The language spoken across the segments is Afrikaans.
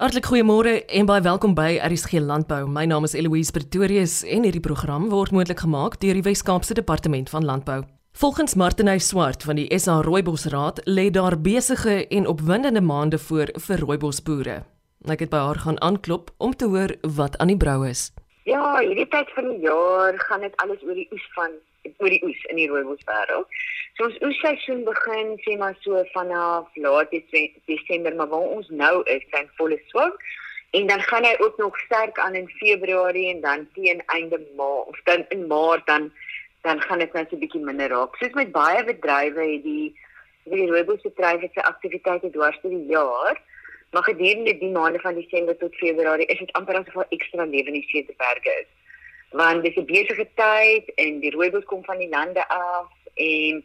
Hartlik goeiemôre en baie welkom by RSG Landbou. My naam is Eloise Pretorius en hierdie program word moontlik gemaak deur die Wes-Kaapse Departement van Landbou. Volgens Martiney Swart van die SA Rooibosraad lê daar besige en opwindende maande voor vir rooibosboere. Ek het by haar gaan aanklop om te hoor wat aan die brou is. Ja, hierdie tyd van die jaar gaan dit alles oor die oes van oor die oes in die rooiboswêreld. So ons oesseisoen begin sê maar so vanaf laat Desember, maar waar ons nou is, sy volle swak. En dan gaan hy ook nog sterk aan in Februarie en dan teen einde Maart of dan in Maart dan dan gaan dit net so 'n bietjie minder raak. Soos met baie bedrywe het die die rooibos bedryf se aktiwiteite dwars deur die jaar. Maar gedurende die maande van Desember tot Februarie is dit amper asof daar ekstra lewe in die Seeberge is want dis 'n besige tyd en die rooibos kom van die lande af en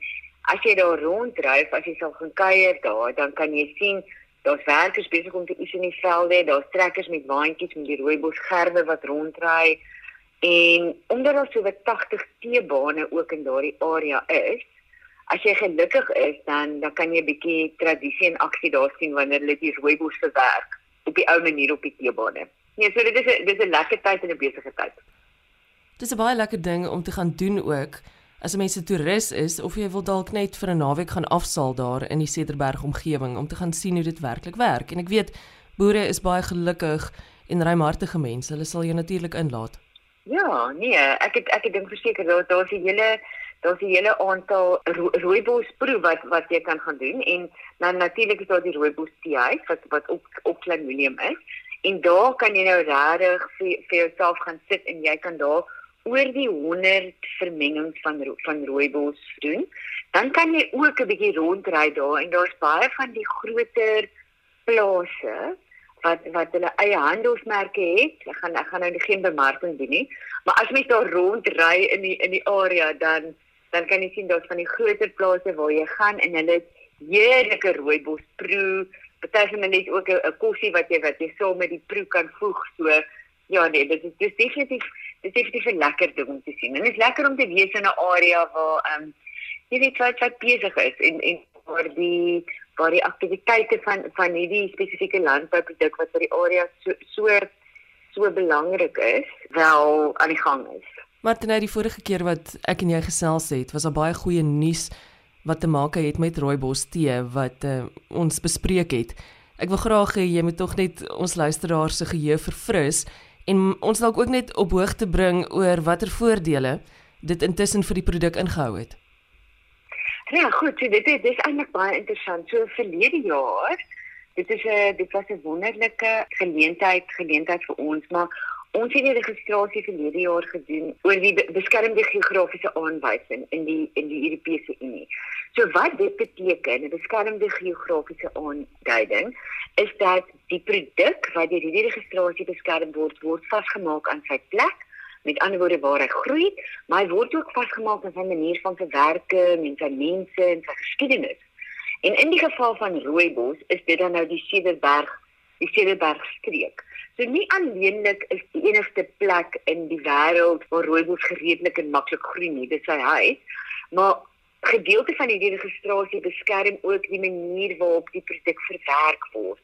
as jy daar ronddryf, as jy sal gaan kuier daar, dan kan jy sien daar's werkers besig om te oes in die velde, daar's trekkers met waantjies met die rooibos gerwe wat rondry en omdat daar so 80 teebane ook in daardie area is, as jy gelukkig is dan dan kan jy 'n bietjie tradisie en aksie daar sien wanneer hulle die rooibos verwerk op die ou manier op die teebane. Nee, so dit is 'n dis 'n lekker tyd en 'n besige tyd. Dis 'n baie lekker ding om te gaan doen ook. As 'n mens 'n toerist is of jy wil dalk net vir 'n naweek gaan afsaal daar in die Cederberg omgewing om te gaan sien hoe dit werklik werk. En ek weet boere is baie gelukkig en ruimhartige mense. Hulle sal jou natuurlik inlaat. Ja, nee, ek het ek het dink verseker daar daar's 'n hele daar's 'n hele aantal ro rooibosproe wat wat jy kan gaan doen en dan natuurlik is daar die rooibos tee wat wat op op klein medium is. En daar kan jy nou regtig vir, vir jouself gaan sit en jy kan daar oor die 100 vermengings van van rooibos doen. Dan kan jy ook 'n bietjie rondry daar en daar's baie van die groter plase wat wat hulle eie handelsmerke het. Ek gaan ek gaan nou geen bemarking doen nie, maar as mens daar rondry in die in die area dan dan kan jy sien daar's van die groter plase waar jy gaan en hulle heerlike rooibos proe. Party van hulle het ook 'n kossie wat jy wat jy saam met die proe kan voeg. So ja nee, dit is dis definitief dis definitief 'n lekker ding om te sien. En dit is lekker om te wees in 'n area waar ehm um, jy weet wat wat besig is en en waar die waar die aktiwiteite van van hierdie spesifieke landbouproduk wat vir die area so so so belangrik is, wel aan die gang is. Maar net nou die vorige keer wat ek en jy gesels het, was daar baie goeie nuus wat te maak het met rooibos tee wat uh, ons bespreek het. Ek wil graag hê jy moet tog net ons luisteraars se geheue verfris en ons dalk ook net op hoogte bring oor watter voordele dit intussen vir die produk ingehou het. Ja, goed, so dit is dis eintlik baie interessant. So verlede jaar, dit is 'n dit was 'n wonderlike geleentheid, geleentheid vir ons, maar ons het die registrasie verlede jaar gedoen oor die beskermde geografiese aanwysing in die in die Europese Unie. So wat dit beteken, 'n beskermde geografiese aanduiding, is dat die produk wat deur hierdie registrasie beskerm word, word vasgemaak aan sy plek. Met ander woorde waar hy groei, maar hy word ook vasgemaak aan sy manier van verwerking en sy mense en sy geskiedenis. En in die geval van rooibos is dit dan nou die Cederberg, die Cederberg streek. So nie alleenlik is die enigste plek in die wêreld waar rooibos redelik en maklik groei nie, dit sy huis, maar gedeelte van hierdie registrasie beskerm ook die manier waarop die produk verwerk word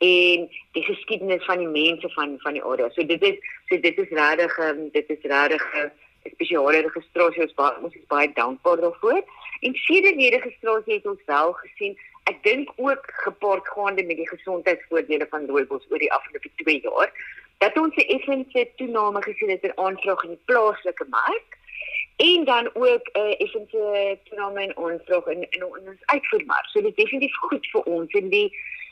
en die geskiedenis van die mense van van die area. So dit is so dit is regtig um, dit is regtig 'n spesiale registrasie ons baie ons is baie dankbaar daarvoor. En sedert die registrasie het ons wel gesien ek dink ook gepaard gaande met die gesondheidsvoordele van rooibos oor die afgelope 2 jaar dat ons 'n effense toename gesien het in aanvraag in die plaaslike mark en dan ook 'n uh, effense toename in aanvraag in in ons uitvoermark. So dit is definitief goed vir ons en die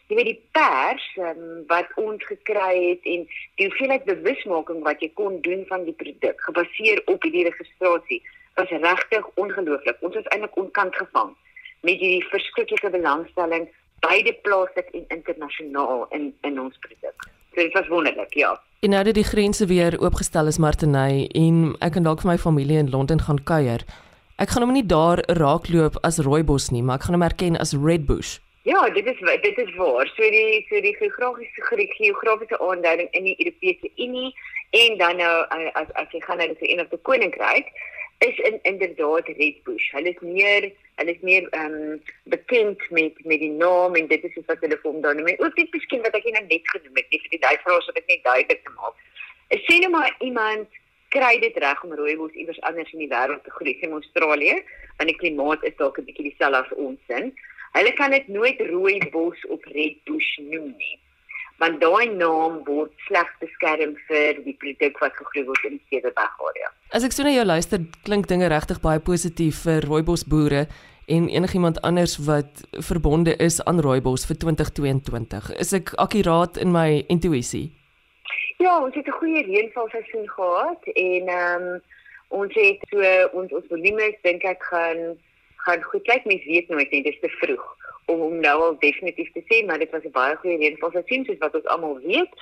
jy weet die pers um, wat ons gekry het en die hoeveelheid bewusmaking wat jy kon doen van die produk gebaseer op hierdie registrasie was regtig ongelooflik. Ons is eintlik onkant gevang met hierdie verskriklike belangstelling beide plaaslik en internasionaal in in ons produk. So dit was wonderlik, ja. En nou dat die grense weer oopgestel is Martiney en ek kan dalk vir my familie in Londen gaan kuier. Ek gaan hom nie daar raakloop as rooibos nie, maar ek gaan hom erken as redbush. Ja, dit is dit is waar. So die so die geografiese geografiese aanduiding in die Europese Unie en dan nou eh, as as jy gaan na die Verenigde Koninkryk, is in inderdaad Redbush. Hulle is meer hulle is meer ehm um, bekend met met die naam en dit is wat hulle hom daar noem. Ook dit miskien wat ek nou net genoem het, nie vir die duifraas wat ek net duidelik te maak. Ek sê net maar iemand kry dit reg om rooibos iewers anders in die wêreld te groei, in Australië, want die klimaat is dalk 'n bietjie dieselfde as ons sin. Hulle kan dit nooit rooibos of redbush noem nie. Want daai naam word slegs beskerm vir die produk wat gegroei word in die Cederberg area. As ek so na jou luister, klink dinge regtig baie positief vir rooibos boere en enigiemand anders wat verbonde is aan rooibos vir 2022. Is ek akkuraat in my intuïsie? Ja, ons het 'n goeie reënvalseisoen gehad en ehm um, ons het so ons ons volume dink ek gaan gaan goed kyk mens weet nooit net dis te vroeg om om nou al definitief te sê maar dit was 'n baie goeie reënvalseisoen soos wat ons almal weet.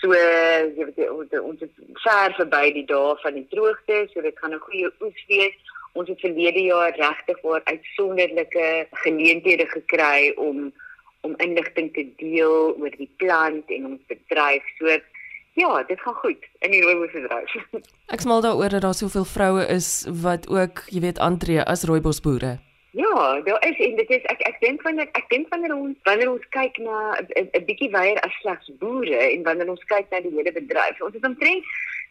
So jy weet ons ons ver verby die dae van die droogte, so dit gaan 'n goeie oes wees. Ons het verlede jaar regtig waar uitsonderlike geleenthede gekry om om inligting te deel oor die plant en ons bedryf. So Ja, dit gaan goed in die rooibosbedryf. Ek smal daaroor dat daar soveel vroue is wat ook, jy weet, aantree as rooibosboere. Ja, daar is en dit is ek ek dink wanneer ek dink wanneer ons wanneer ons kyk na 'n bietjie weier as slegs boere en wanneer ons kyk na die hele bedryf. Ons het omtrent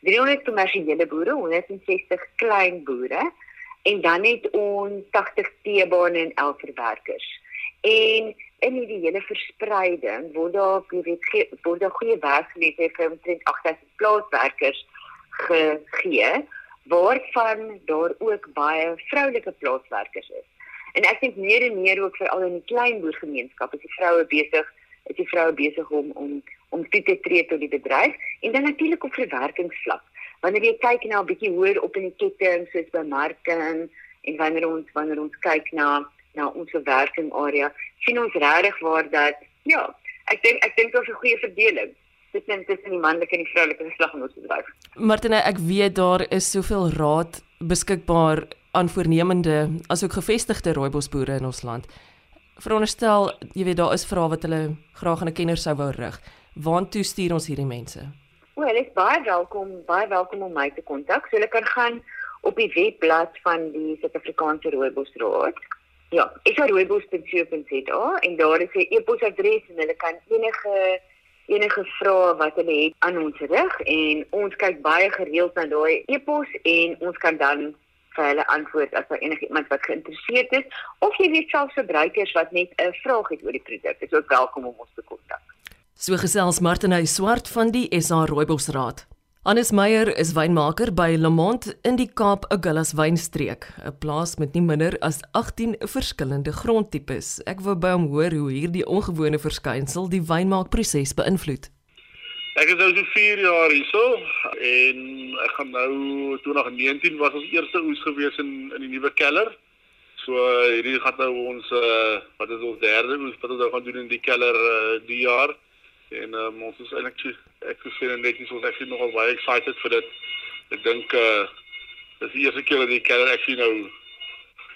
300 kommersiële boere, 160 klein boere en dan het ons 80 teebane en 11 verwerkers. En in die hele verspreiding word daar weet word daar goeie werksgeleenthede vir omtrent 8000 plaaswerkers gegee waarvan daar ook baie vroulike plaaswerkers is. En ek dink meer en meer ook veral in die klein boergemeenskap is die vroue besig is die vroue besig om om om toe te tree tot die bedryf en dan natuurlik op verwerkingsvlak. Wanneer jy kyk na 'n bietjie hoër op in die ketting soos bemarking en wanneer ons wanneer ons kyk na na ons werking area sien ons regtig waar dat ja, ek dink ek dink daar's 'n goeie verdeling tussen tussen die manlike en die vroulike geslag in ons bedryf. Martine, ek weet daar is soveel raad beskikbaar aan voornemende asook gevestigde rooibosboere in ons land. Veronderstel, jy weet daar is vrae wat hulle graag aan 'n kenner sou wou rig. Waartoe stuur ons hierdie mense? O, hulle is baie welkom, baie welkom om my te kontak. So hulle kan gaan op die webblad van die Suid-Afrikaanse Rooibosraad Ja, isaroebos.co.za en daar is 'n e-posadres en hulle kan enige enige vrae wat hulle het aan ons rig en ons kyk baie gereeld na daai e-pos en ons kan dan vir hulle antwoord as daar enigiemand wat geïnteresseerd is of jy weet selfs verbruikers wat net 'n vraag het oor die produk, is ook welkom om ons te kontak. So gesels Martiney Swart van die SA Rooibosraad. Hannes Meyer is wynmaker by Lemont in die Kaap Agulhas wynstreek, 'n plaas met nie minder as 18 verskillende grondtipes. Ek wou by hom hoor hoe hierdie ongewone verskynsel die wynmaakproses beïnvloed. Ek is nou so 4 jaar hierso en ek gaan nou 2019 was ons eerste oes gewees in in die nuwe keller. So hierdie gaan nou ons uh, wat is ons derde oes wat ons nou gaan doen in die keller uh, die jaar. En um, ons is eintlik ek sou sê net nie ons actually nogal baie excited vir dit. Ek dink uh dis die eerste keer dat die keller actually nou is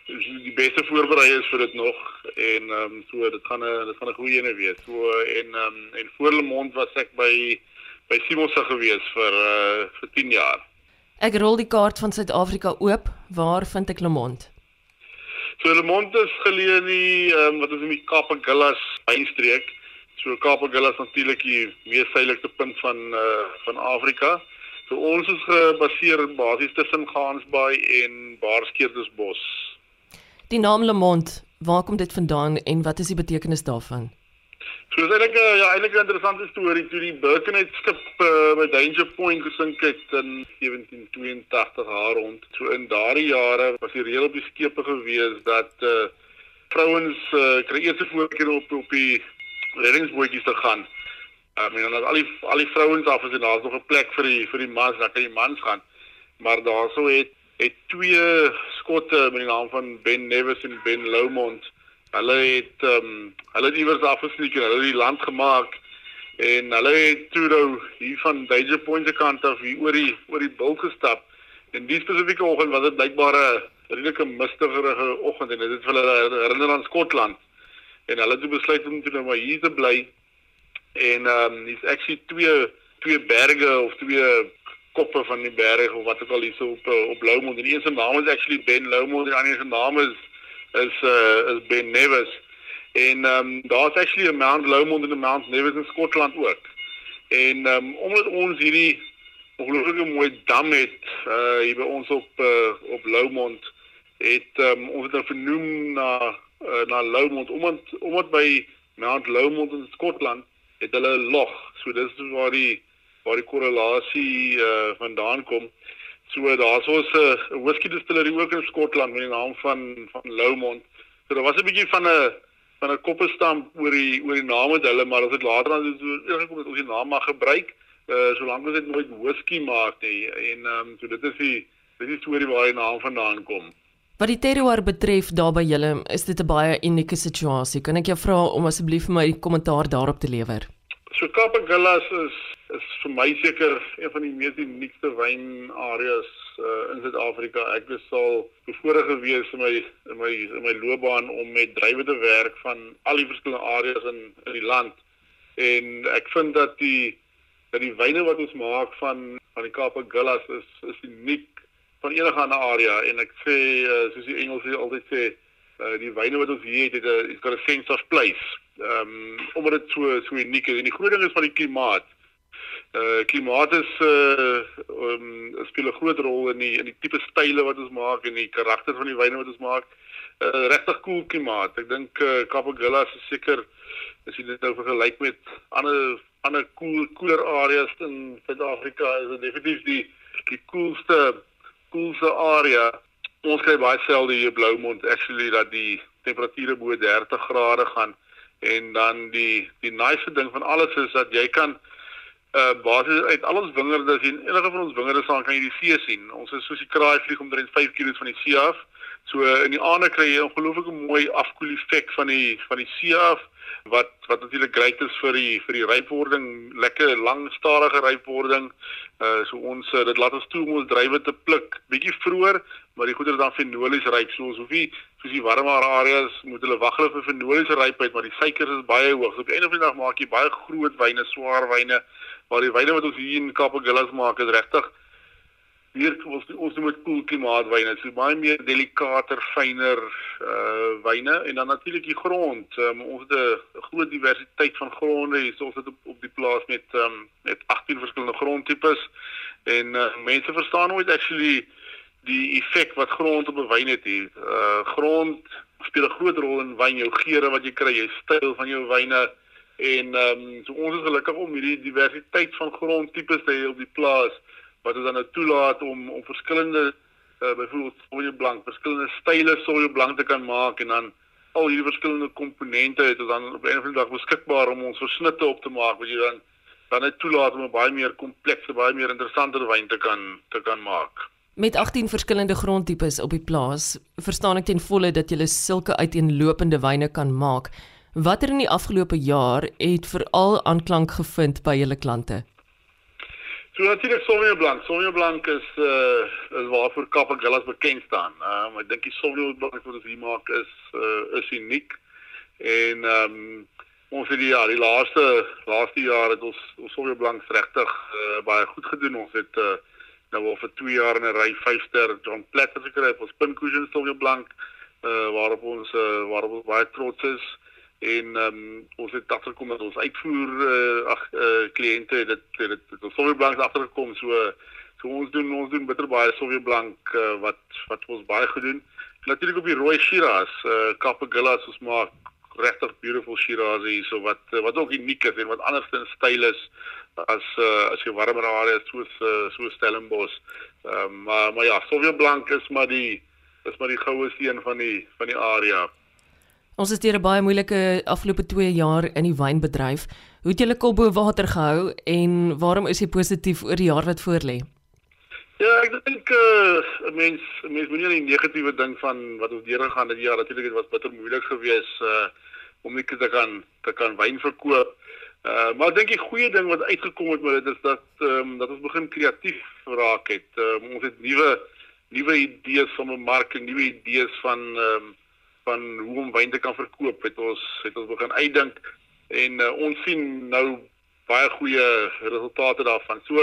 die beste voorberei is vir dit nog en ehm um, so dit gaan 'n dit gaan 'n goeie ene wees. So en ehm um, en voor Lemont was ek by by Simonse gewees vir uh vir 10 jaar. Ek rol die kaart van Suid-Afrika oop. Waar vind ek Lemont? So Lemont is geleë in die ehm um, wat is in die Kaapagullas wynstreek. So Kaapagilla is natuurlik die mees suidelike punt van uh van Afrika. So ons is gebaseer basies tussen Gansbaai en Baarskeerdersbos. Die naam Lemont, waar kom dit vandaan en wat is die betekenis daarvan? So dis eintlik 'n uh, ja, eintlik 'n interessante storie toe die Birkenhead skip uh, by Danger Point gesink het in 1782 haar rond. So in daardie jare was die reël op die skepe gewees dat uh vrouens uh, kry eers voorkeur op op die reddingsbootjies te gaan. Ehm um, en dan al die al die vrouens af is en daar's nog 'n plek vir die vir die mans, dan kan die mans gaan. Maar daarso het het twee skotte met die naam van Ben Nevis en Ben Lomond. Hulle het ehm um, hulle het iewers afgesneek en hulle het die land gemaak en hulle het toe nou hier van Danger Point se kant af hier oor die oor die bult gestap. En die spesifieke oggend was dit blykbaar 'n redelike mistige oggend en dit het vir hulle herinner aan Skotland en hulle het besluit om toe nou maar hier te bly. En ehm um, dis actually twee twee berge of twee koppe van die berg of wat ook al hierso op uh, op Loumond. Die een se naam is actually Ben Loumond en ander se naam is is uh, is Ben Nevis. En ehm um, daar's actually 'n Mount Loumond en 'n Mount Nevis in Skotland ook. En ehm um, omdat ons hierdie ongelooflike mooi dam het uh hier by ons op uh, op Loumond het um, ons het vernoem na uh, na Loumond omdat omdat by Mount Loumond in Skotland het hulle 'n log. So dis waar die waar die korrelasie uh, vandaan kom. So daar's ons 'n uh, whisky distillery ook in Skotland met die naam van van Loumond. So daar was 'n bietjie van 'n van 'n koppestamp oor die oor die naam met hulle, maar as dit later dan so ingekom het ons die naam mag gebruik, uh solank ons dit nooit whisky maak nie. En ehm um, so dit is die dit is die storie waar die naam vandaan kom. Wat die terroir betref daar by julle, is dit 'n baie unieke situasie. Kan ek jou vra om asseblief vir my kommentaar daarop te lewer? So Kapagillas is is vir my seker een van die mees uniekste wynareas uh, in Suid-Afrika. Ek was al bevoorreg gewees in my in my in my loopbaan om met drywe te werk van al die verskillende areas in in die land. En ek vind dat die dat die wyne wat ons maak van van die Kapagillas is is uniek van enige ander area en ek sê uh, soos die Engels altyd sê uh, die wyne wat ons hier het het 'n sense of place. Ehm um, omdat dit so so uniek is en die groot ding is van die klimaat. Uh klimaat is uh um, speel 'n groot rol in die in die tipe style wat ons maak en die karakter van die wyne wat ons maak. Uh regtig koel cool klimaat. Ek dink uh, Capogilla is seker as jy dit nou vergelyk met ander ander koel cool, koeler areas in Suid-Afrika is dit definitief die die koelste koelste area. Ons kry baie selde hier Bloumond actually dat die temperature bo 30 grade gaan en dan die die nice ding van alles is dat jy kan basies uit al ons wingerde sien enige van ons wingerde staan kan jy die see sien. Ons is soos die kraai vlieg omtrent 5 km van die see af. So in die aande kry jy 'n ongelooflike mooi afkoel effek van die van die see af wat wat natuurlik great is vir die vir die rypwording, lekker lang stadige rypwording. Uh so ons uh, dit laat ons toe om ons drywe te pluk bietjie vroeër, maar die goeder dan fenolies ryp. So ons hoef nie soos die warmer areas moet hulle wag hulle vir fenolies rypheid, maar die suikers is baie hoog. So op die einde van die dag maak jy baie groot wyne, swaar wyne, maar die wyne wat ons hier in Kapagillas maak is regtig hier ons ons moet koel klimaatwyne, so baie meer delikater, fyner uh wyne en dan natuurlik die grond. Um, ons het 'n groot diversiteit van gronde hier. So ons het op, op die plaas met um, met 18 verskillende grondtipes en uh, mense verstaan nooit actually die effek wat grond op 'n wyn het hier. Uh grond speel 'n groot rol in wyn, jou geure wat jy kry, jou styl van jou wyne en ehm um, so ons is gelukkig om hierdie diversiteit van grondtipes te hê op die plaas wat ons dan nou toelaat om om verskillende uh, byvoorbeeld soja blank, verskillende style soja blank te kan maak en dan al hierdie verskillende komponente het ons dan op 'n of ander dag beskikbaar om ons versnitte op te maak wat jy dan dan net toelaat om 'n baie meer komplekse, baie meer interessanter wyn te kan te kan maak. Met 18 verskillende grondtipes op die plaas, verstaan ek ten volle dat jy sulke uiteenlopende wyne kan maak. Watter in die afgelope jaar het veral aanklank gevind by julle klante? So natuurlik Sauvignon Blanc. Sauvignon Blanc is uh is waarvoor Capagallas bekend staan. Ehm um, ek dink die Sauvignon Blanc wat ons hier maak is uh is uniek. En ehm um, ons het die ja, die laaste laaste jaar het ons ons Sauvignon Blanc regtig uh, baie goed gedoen. Ons het uh nou al vir 2 jaar in 'n ry 5 ster John Platter gekry op ons Pink Cushion Sauvignon Blanc uh waarop ons uh, waarop ons baie trots is en um, ons het agterkom dat ons uitvoer uh, ag uh, kliënte dit dit dit ons Sauvignon Blanc agtergekom so so ons doen ons doen bitter baie Sauvignon Blanc uh, wat wat ons baie gedoen natuurlik op die rooi Shiraz uh, Capagillas ons maak regtig beautiful Shiraz hier so wat wat ook uniek is en wat anders in styl is as uh, as jy warmer areas soos uh, so Stellenbosch. Uh, maar maar ja Sauvignon Blanc is maar die is maar die goue seën van die van die area Ons het hier 'n baie moeilike afgelope 2 jaar in die wynbedryf. Hoe het julle kop bo water gehou en waarom is jy positief oor die jaar wat voorlê? Ja, ek dink 'n uh, mens mens moenie net die negatiewe ding van wat ons deurgegaan het die jaar natuurlik het was bitter moeilik geweest uh om net te kan te kan wyn verkoop. Uh maar ek dink die goeie ding wat uitgekom het met dit is dat ehm um, dat ons begin kreatief raak het. Uh, ons het nuwe nuwe idees van 'n mark en nuwe idees van ehm um, van hoe om wyn te kan verkoop het ons het ons begin uitdink en uh, ons sien nou baie goeie resultate daarvan. So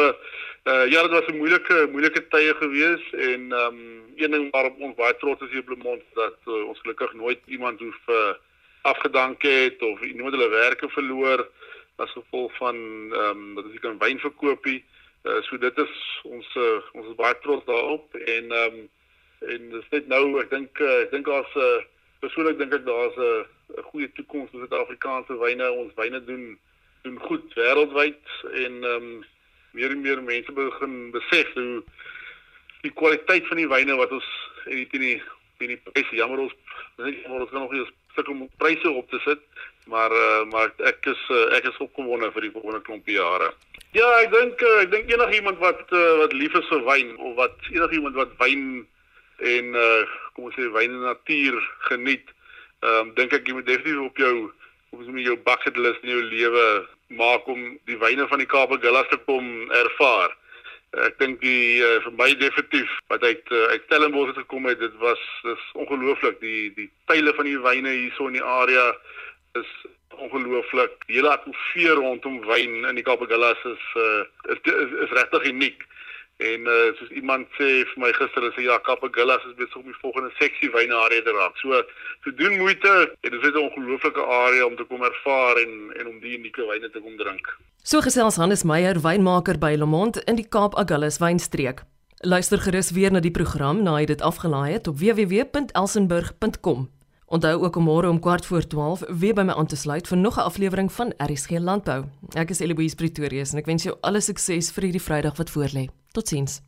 uh ja, dit was 'n moeilike moeilike tye gewees en ehm um, een ding waarop ons baie trots is hier op Lemont dat uh, ons gelukkig nooit iemand hoef uh, afgedank het of iemand hulle werke verloor as gevolg van ehm um, dat ons kan wyn verkoop nie. Uh, so dit is ons uh, ons is baie trots daarop en ehm um, en dit is net nou ek dink uh, ek dink daar's 'n uh, persoonlik dink ek daar's 'n 'n goeie toekoms vir Suid-Afrikaanse wyne. Ons wyne doen doen goed wêreldwyd en ehm um, meer en meer mense begin besef hoe die kwaliteit van die wyne wat ons en die teen die teen die pryse jammer ons net ons kan nog nie sukkel om pryse op te sit maar uh, maar ek is uh, ek is opgewonde vir die volgende klompie jare. Ja, ek dink uh, ek dink enigiemand wat uh, wat lief is vir wyn of wat enigiemand wat wyn en uh kom ons sê wyn en natuur geniet. Ehm um, dink ek jy moet definitief op jou op so 'n jou bucket list in jou lewe maak om die wyne van die Kaap Gillas te kom ervaar. Ek dink die uh, vir my definitief wat uit uh, uit Stellenbosch gekom het, dit was dis ongelooflik die die tyle van die wyne hierso in die area is ongelooflik. Die hele atmosfeer rondom wyn in die Kaap Gillas is uh, is is, is regtig uniek. En uh, soos iemand sê vir my gister is ja Kapagillas is besig om die volgende seksie wyne area te raak. So so doen moeite. Dit is 'n ongelooflike area om te kom ervaar en en om die unieke wyne te kom drink. So gesels Hannes Meyer, wynmaker by Lemont in die Kaap Agulhas wynstreek. Luister gerus weer na die program na hy dit afgelaai het op www.elsenburg.com. Onthou ook om môre om kwart voor 12 weer by my aan te sluit vir nog 'n aflewering van RSG Landbou. Ek is Eloise Pretorius en ek wens jou alle sukses vir hierdie Vrydag wat voorlê. Tot ziens.